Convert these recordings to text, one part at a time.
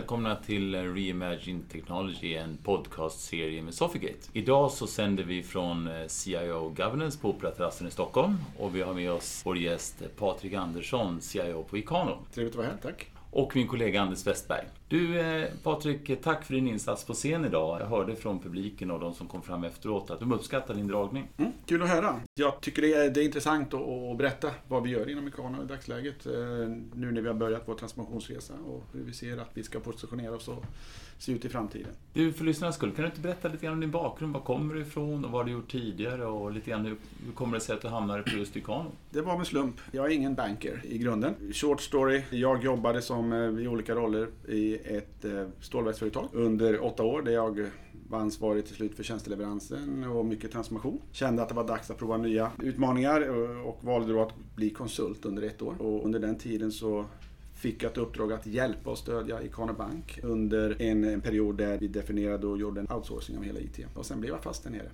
Välkomna till Reimagine Technology, en podcastserie med Sofigate. Idag så sänder vi från eh, CIO Governance på Operaterrassen i Stockholm och vi har med oss vår gäst eh, Patrik Andersson, CIO på Ikano. Trevligt att vara här, tack. Och min kollega Anders Westberg. Du eh, Patrik, tack för din insats på scen idag. Jag hörde från publiken och de som kom fram efteråt att de uppskattar din dragning. Mm, kul att höra. Jag tycker det är, det är intressant att, att berätta vad vi gör inom Ikano i dagsläget. Eh, nu när vi har börjat vår transformationsresa och hur vi ser att vi ska positionera oss och se ut i framtiden. Du, för lyssnarnas skull, kan du inte berätta lite grann om din bakgrund? Var kommer du ifrån och vad har du gjort tidigare? Och lite grann hur, hur kommer det sig att du hamnade på just Ikano? Det var med slump. Jag är ingen banker i grunden. Short story. Jag jobbade som eh, i olika roller i ett eh, stålverksföretag under åtta år där jag var ansvarig till slut för tjänsteleveransen och mycket transformation. Kände att det var dags att prova nya utmaningar och valde då att bli konsult under ett år. Och under den tiden så fick jag ett uppdrag att hjälpa och stödja Ikano Bank under en, en period där vi definierade och gjorde en outsourcing av hela IT. Och sen blev jag fast där nere.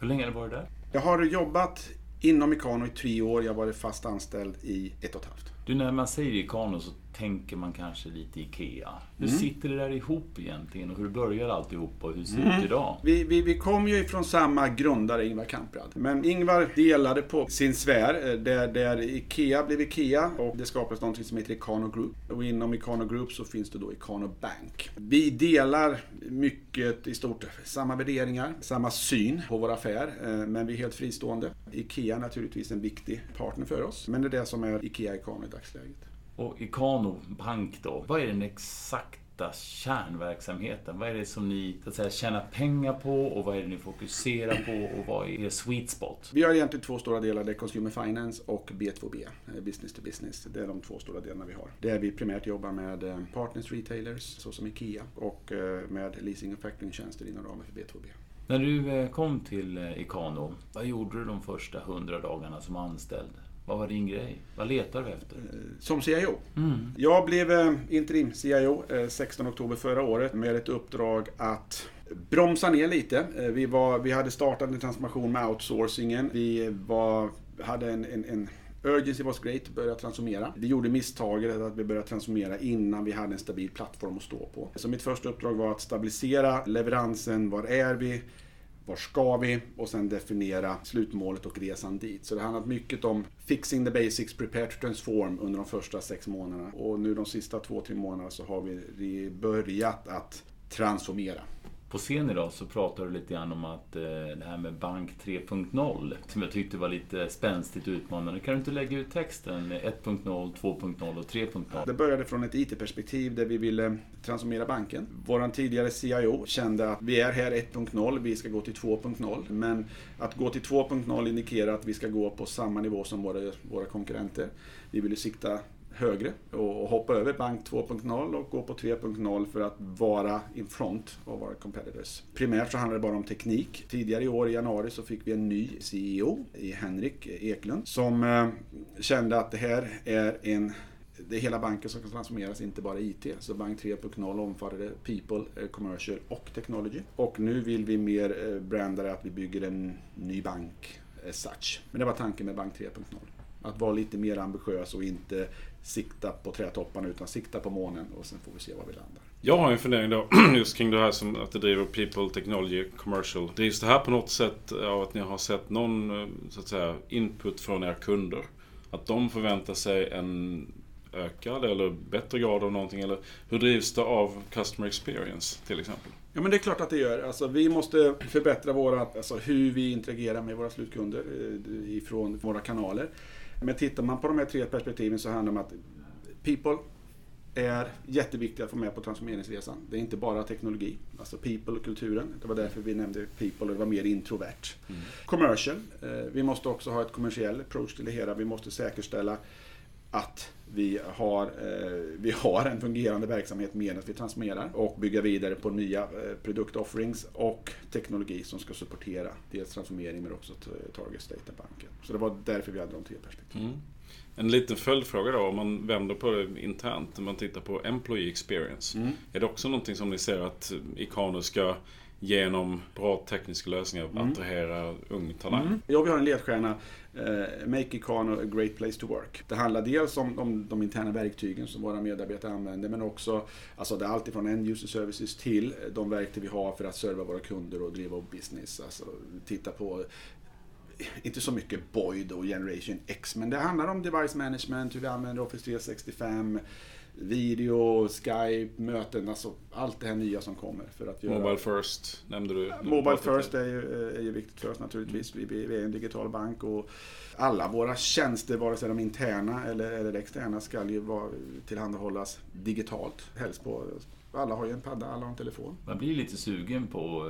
Hur länge har du varit där? Jag har jobbat inom Ikano i tre år. Jag har varit fast anställd i ett och ett halvt. Du, när man säger Ikano så tänker man kanske lite IKEA. Hur mm. sitter det där ihop egentligen och hur börjar alltihop och hur ser det mm. ut idag? Vi, vi, vi kom ju ifrån samma grundare, Ingvar Kamprad. Men Ingvar delade på sin sfär, eh, där, där IKEA blev IKEA och det skapades något som heter Ikano Group. Och inom Ikano Group så finns det då Ikano Bank. Vi delar mycket i stort samma värderingar, samma syn på vår affär, eh, men vi är helt fristående. IKEA är naturligtvis en viktig partner för oss, men det är det som är IKEA Ikano i dagsläget. Och Ikano Bank då, vad är den exakta kärnverksamheten? Vad är det som ni så att säga, tjänar pengar på och vad är det ni fokuserar på och vad är er sweet spot? Vi har egentligen två stora delar, det är Consumer Finance och B2B, eh, Business to Business. Det är de två stora delarna vi har. Där vi primärt jobbar med eh, partners, retailers, såsom IKEA och eh, med leasing och factoringtjänster inom ramen för B2B. När du kom till Ikano, vad gjorde du de första hundra dagarna som anställd? Vad var din grej? Vad letar du efter? Eh, som CIO. Mm. Jag blev eh, interim CIO 16 eh, oktober förra året med ett uppdrag att bromsa ner lite. Vi, var, vi hade startat en transformation med outsourcingen. Vi var, hade en, en, en Urgency was great, börja transformera. Vi gjorde misstaget att vi började transformera innan vi hade en stabil plattform att stå på. Så mitt första uppdrag var att stabilisera leveransen. Var är vi? Var ska vi? Och sen definiera slutmålet och resan dit. Så det handlar mycket om fixing the basics, prepare to transform under de första sex månaderna. Och nu de sista två, tre månaderna så har vi börjat att transformera. På scen idag så pratade du lite grann om att eh, det här med Bank 3.0 som jag tyckte var lite spänstigt utmanande. Kan du inte lägga ut texten 1.0, 2.0 och 3.0? Det började från ett IT-perspektiv där vi ville eh, transformera banken. Vår tidigare CIO kände att vi är här 1.0, vi ska gå till 2.0. Men att gå till 2.0 indikerar att vi ska gå på samma nivå som våra, våra konkurrenter. Vi ville sikta högre och hoppa över bank 2.0 och gå på 3.0 för att vara in front av våra competitors. Primärt så handlar det bara om teknik. Tidigare i år i januari så fick vi en ny CEO i Henrik Eklund som eh, kände att det här är en det är hela banken som ska transformeras, inte bara IT. Så bank 3.0 omfattade People, eh, Commercial och Technology. Och nu vill vi mer eh, branda det att vi bygger en ny bank such. Men det var tanken med bank 3.0. Att vara lite mer ambitiös och inte sikta på trädtopparna utan sikta på månen och sen får vi se var vi landar. Jag har en fundering då just kring det här som att det driver People, Technology, Commercial. Drivs det här på något sätt av att ni har sett någon eh, så att säga, input från era kunder? Att de förväntar sig en ökad eller bättre grad av någonting? Eller hur drivs det av Customer Experience till exempel? Ja men det är klart att det gör. Alltså, vi måste förbättra våra, alltså, hur vi interagerar med våra slutkunder eh, ifrån våra kanaler. Men tittar man på de här tre perspektiven så handlar det om att people är jätteviktiga att få med på transformeringsresan. Det är inte bara teknologi, alltså people och kulturen. Det var därför vi nämnde people och det var mer introvert. Mm. Commercial, eh, vi måste också ha ett kommersiell approach till det hela. Vi måste säkerställa att vi har, eh, vi har en fungerande verksamhet medan vi transformerar och bygga vidare på nya eh, produktofferings och teknologi som ska supportera dels transformering men också target state banken. Så det var därför vi hade de tre perspektiven. Mm. En liten följdfråga då, om man vänder på det internt, om man tittar på Employee Experience. Mm. Är det också någonting som ni ser att Ikano ska genom bra tekniska lösningar Mm. attrahera ung talang. Mm. Ja, vi har en ledstjärna, eh, Make Ikano a great place to work. Det handlar dels om, om de interna verktygen som våra medarbetare använder, men också alltså det är allt ifrån end user services till de verktyg vi har för att serva våra kunder och driva business. Alltså titta på inte så mycket Boyd och Generation X, men det handlar om device management, hur vi använder Office 365, video, Skype, möten, alltså allt det här nya som kommer. För att göra... Mobile first nämnde du. Mobile first är ju, är ju viktigt för oss naturligtvis. Vi, vi är en digital bank och alla våra tjänster, vare sig de interna eller, eller externa, ska ju vara, tillhandahållas digitalt. Helst på, alla har ju en padda, alla har en telefon. Man blir lite sugen på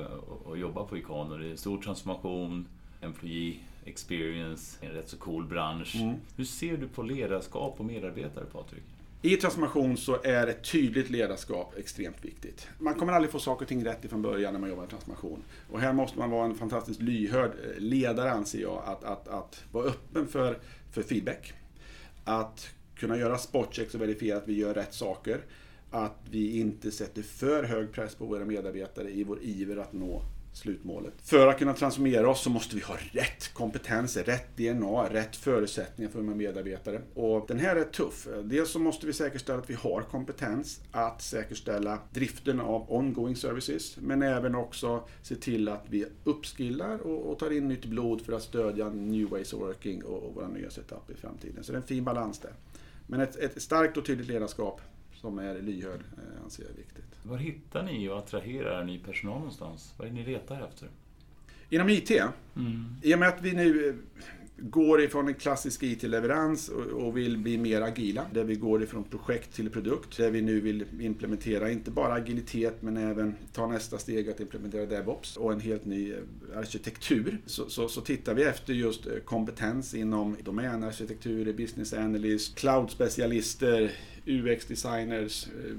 att- jobba på Ikano. Det är stor transformation, employee experience, en rätt så cool bransch. Mm. Hur ser du på ledarskap och medarbetare, Patrik? I transformation så är ett tydligt ledarskap extremt viktigt. Man kommer aldrig få saker och ting rätt ifrån början när man jobbar med transformation. Och här måste man vara en fantastiskt lyhörd eh, ledare anser jag. Att, att, att vara öppen för, för feedback. Att kunna göra spotchecks och verifiera att vi gör rätt saker. Att vi inte sätter för hög press på våra medarbetare i vår iver att nå slutmålet. För att kunna transformera oss så måste vi ha rätt kompetens, rätt DNA, rätt förutsättningar för våra medarbetare. Och den här är tuff. Dels så måste vi säkerställa att vi har kompetens att säkerställa driften av ongoing services, men även också se till att vi uppskillar och, och tar in nytt blod för att stödja new ways of working och, och våra nya setup i framtiden. Så det är en fin balans där. Men ett, ett starkt och tydligt ledarskap som är lyhörd eh, anser jag är viktigt. Var hittar ni och attraherar ny personal någonstans? Vad är det ni letar efter? Inom IT, Mm. i och med att vi nu eh, går ifrån en klassisk IT-leverans och vill bli mer agila, där vi går ifrån projekt till produkt, där vi nu vill implementera inte bara agilitet men även ta nästa steg att implementera DevOps och en helt ny eh, arkitektur, så, så, så tittar vi efter just eh, kompetens inom domänarkitektur, business analyst, cloud-specialister, UX-designers, eh,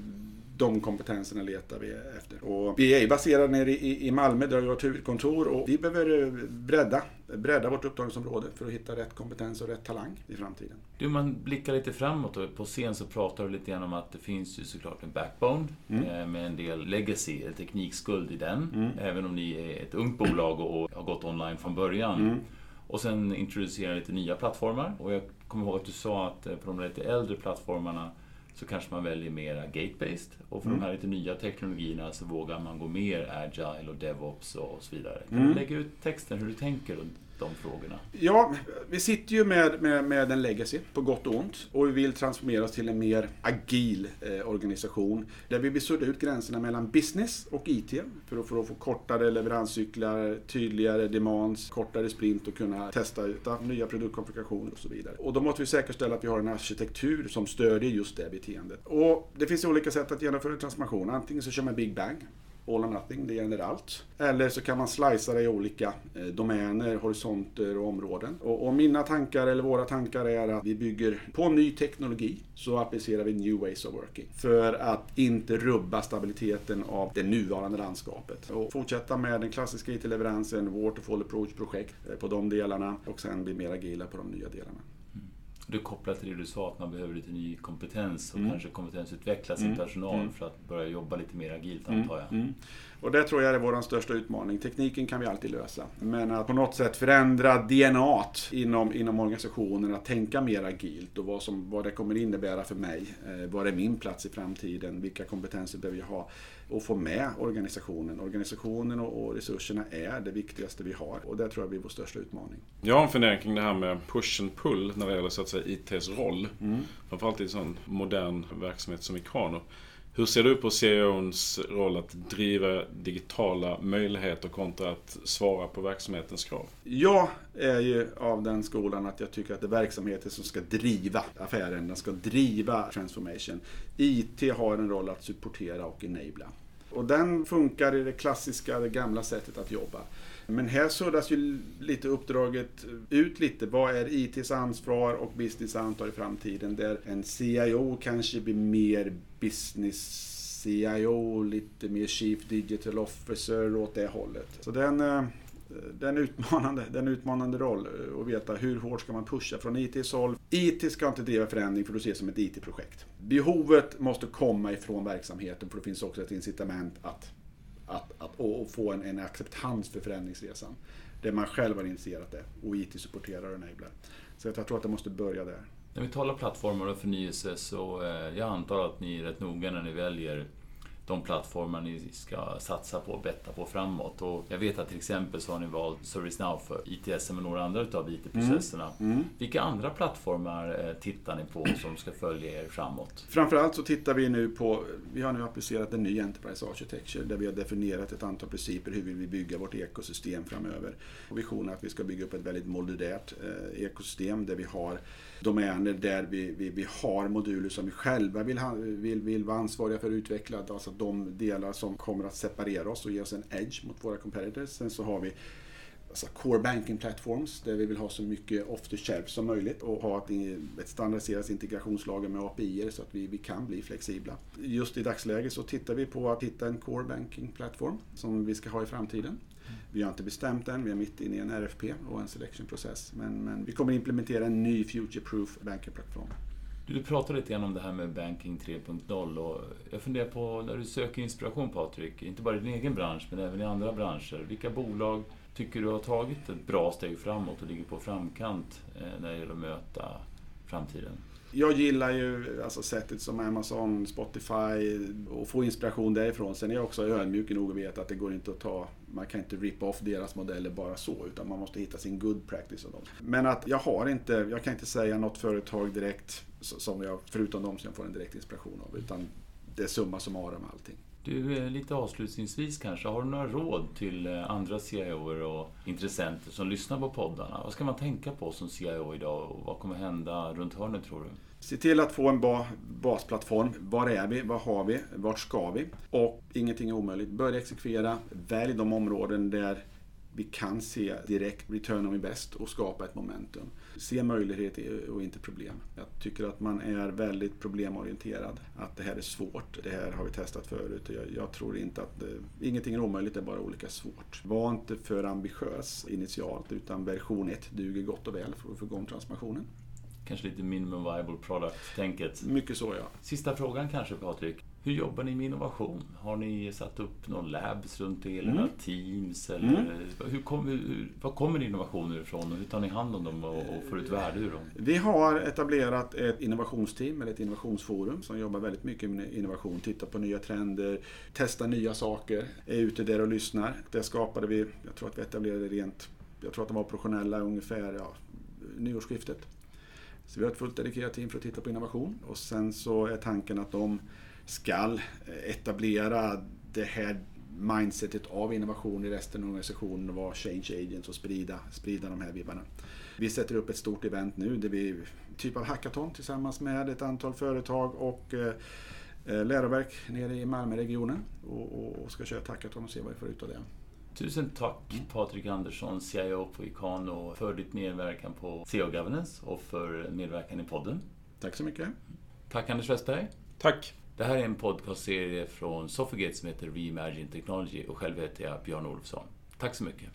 de kompetenserna letar vi efter. Och vi är baserade nere i, i Malmö där vi har vårt huvudkontor och vi behöver eh, bredda, bredda vårt upptagningsområde för att hitta rätt kompetens och rätt talang i framtiden. Du, man blickar lite framåt och på scen så pratar du lite grann om att det finns ju såklart en backbone Mm. eh, med en del legacy, teknikskuld i den. Mm. Även om ni är ett ungt bolag och har gått online från början. Mm. Och sen introducerar lite nya plattformar. Och jag kommer ihåg att du sa att eh, på de lite äldre plattformarna så kanske man väljer mera gate-based. Och för Mm. de här lite nya teknologierna så vågar man gå mer agile och DevOps och så vidare. Kan Mm. du lägga ut texten hur du tänker runt de frågorna? Ja, vi sitter ju med, med, med en legacy, på gott och ont. Och vi vill transformera oss till en mer agil eh, organisation. Där vi vill sudda ut gränserna mellan business och IT. För att, för att få kortare leveranscyklar, tydligare demands, kortare sprint och kunna testa ut nya produktkonfigurationer och så vidare. Och då måste vi säkerställa att vi har en arkitektur som stödjer just det beteendet. Och det finns olika sätt att genomföra transformation. Antingen så kör man Big Bang all or nothing, det gäller allt. Eller så kan man slicea det i olika eh, domäner, horisonter och områden. Och, och mina tankar, eller våra tankar, är att vi bygger på ny teknologi så applicerar vi new ways of working. För att inte rubba stabiliteten av det nuvarande landskapet. Och fortsätta med den klassiska IT-leveransen, waterfall approach-projekt eh, på de delarna och sen bli mer agila på de nya delarna. Du kopplar till det du sa, att man behöver lite ny kompetens och Mm. kanske kompetensutveckla sin Mm. personal Mm. för att börja jobba lite mer agilt, antar jag. Mm. Och det tror jag är vår största utmaning. Tekniken kan vi alltid lösa. Men att på något sätt förändra DNA inom, inom organisationen, att tänka mer agilt och vad, som, vad det kommer innebära för mig. Eh, vad är min plats i framtiden? Vilka kompetenser behöver jag ha? Och få med organisationen. Organisationen och, och resurserna är det viktigaste vi har. Och det tror jag blir vår största utmaning. Jag har en fundering kring det här med push and pull när det gäller så att säga ITs roll. Mm. Framförallt i en sån modern verksamhet som Ikano. Hur ser du på CEOns roll att driva digitala möjligheter kontra att svara på verksamhetens krav? Jag är ju av den skolan att jag tycker att det är verksamheten som ska driva affären, den ska driva transformation. IT har en roll att supportera och enabla. Och den funkar i det klassiska, det gamla sättet att jobba. Men här suddas ju lite uppdraget ut lite. Vad är ITs ansvar och business ansvar i framtiden? Där en CIO kanske blir mer business CIO, lite mer Chief Digital Officer åt det hållet. Så den, eh, den utmanande, den utmanande roll eh, att veta hur hårt ska man pusha från ITs håll. IT ska inte driva förändring för att ses som ett IT-projekt. Behovet måste komma ifrån verksamheten för det finns också ett incitament att att, att, och få en, en acceptans för förändringsresan. Där man själv har initierat det och IT-supporterar och enablar. Så jag tror att det måste börja där. När vi talar plattformar och förnyelse så eh, jag antar att ni är rätt noga när ni väljer de plattformar ni ska satsa på och betta på framåt. Och jag vet att till exempel så har ni valt ServiceNow för ITS och några andra utav IT-processerna. Mm. Mm. Vilka andra plattformar eh, tittar ni på som ska följa er framåt? Framförallt så tittar vi nu på, vi har nu applicerat en ny Enterprise Architecture där vi har definierat ett antal principer hur vill vi bygga vårt ekosystem framöver. Och visionen är att vi ska bygga upp ett väldigt modulärt eh, ekosystem där vi har domäner där vi, vi, vi har moduler som vi själva vill, vill, vill vara ansvariga för att utveckla. Alltså de delar som kommer att separera oss och ge oss en edge mot våra competitors. Sen så har vi alltså core banking platforms där vi vill ha så mycket off the shelf som möjligt och ha ett, ett standardiserat integrationslager med API så att vi, vi kan bli flexibla. Just i dagsläget så tittar vi på att hitta en core banking plattform som vi ska ha i framtiden. Vi har inte bestämt än, vi är mitt inne i en RFP och en selection-process. Men, men vi kommer implementera en ny future-proof banking-plattform. Du pratade lite grann om det här med Banking 3.0 och jag funderar på när du söker inspiration Patrik, inte bara i din egen bransch men även i andra branscher. Vilka bolag tycker du har tagit ett bra steg framåt och ligger på framkant eh, när det gäller att möta framtiden? Jag gillar ju alltså sättet som Amazon, Spotify och få inspiration därifrån. Sen är jag också ödmjuk nog att veta att det går inte att ta, man kan inte rip off deras modeller bara så utan man måste hitta sin good practice av dem. Men att jag har inte, jag kan inte säga något företag direkt som jag, förutom de som jag får en direkt inspiration av. Utan det är summa summarum allting. Du, eh, lite avslutningsvis kanske, har du några råd till eh, andra CIOer och intressenter som lyssnar på poddarna? Vad ska man tänka på som CIO idag och vad kommer hända runt hörnet tror du? Se till att få en bra basplattform. Var är vi? Vad har vi? Vart ska vi? Och ingenting är omöjligt. Börja exekvera. Välj de områden där vi kan se direkt return on invest och skapa ett momentum. Se möjligheter och inte problem. Jag tycker att man är väldigt problemorienterad. Att det här är svårt, det här har vi testat förut. Jag, jag tror inte att, det, ingenting är omöjligt, det är bara olika svårt. Var inte för ambitiös initialt utan version 1 duger gott och väl för att få igång transformationen. Kanske lite minimum viable product-tänket. Mycket så ja. Sista frågan kanske Patrik. Hur jobbar ni med innovation? Har ni satt upp någon labs runt er, eller mm. teams? Eller mm. hur kom, hur, var kommer innovationer ifrån och hur tar ni hand om dem och, och får ut värde ur dem? Vi har etablerat ett innovationsteam, eller ett innovationsforum, som jobbar väldigt mycket med innovation, tittar på nya trender, testar nya saker, är ute där och lyssnar. Det skapade vi, jag tror att vi etablerade rent, jag tror att de var professionella ungefär ja, nyårsskiftet. Så vi har ett fullt dedikerat team för att titta på innovation och sen så är tanken att de ska etablera det här mindsetet av innovation i resten av organisationen och vara change agents och sprida, sprida de här vibbarna. Vi sätter upp ett stort event nu där vi typ av hackathon tillsammans med ett antal företag och eh, eh läroverk nere i Malmöregionen och, och, ska köra ett hackathon och se vad vi får ut av det. Tusen tack mm. Patrik Andersson, CIO på Ikano, för ditt medverkan på CEO Governance och för medverkan i podden. Tack så mycket. Tack Anders Westberg. Tack. Det här är en podcastserie från Sofigate som heter Reimagine Technology och själv heter jag Björn Olofsson. Tack så mycket.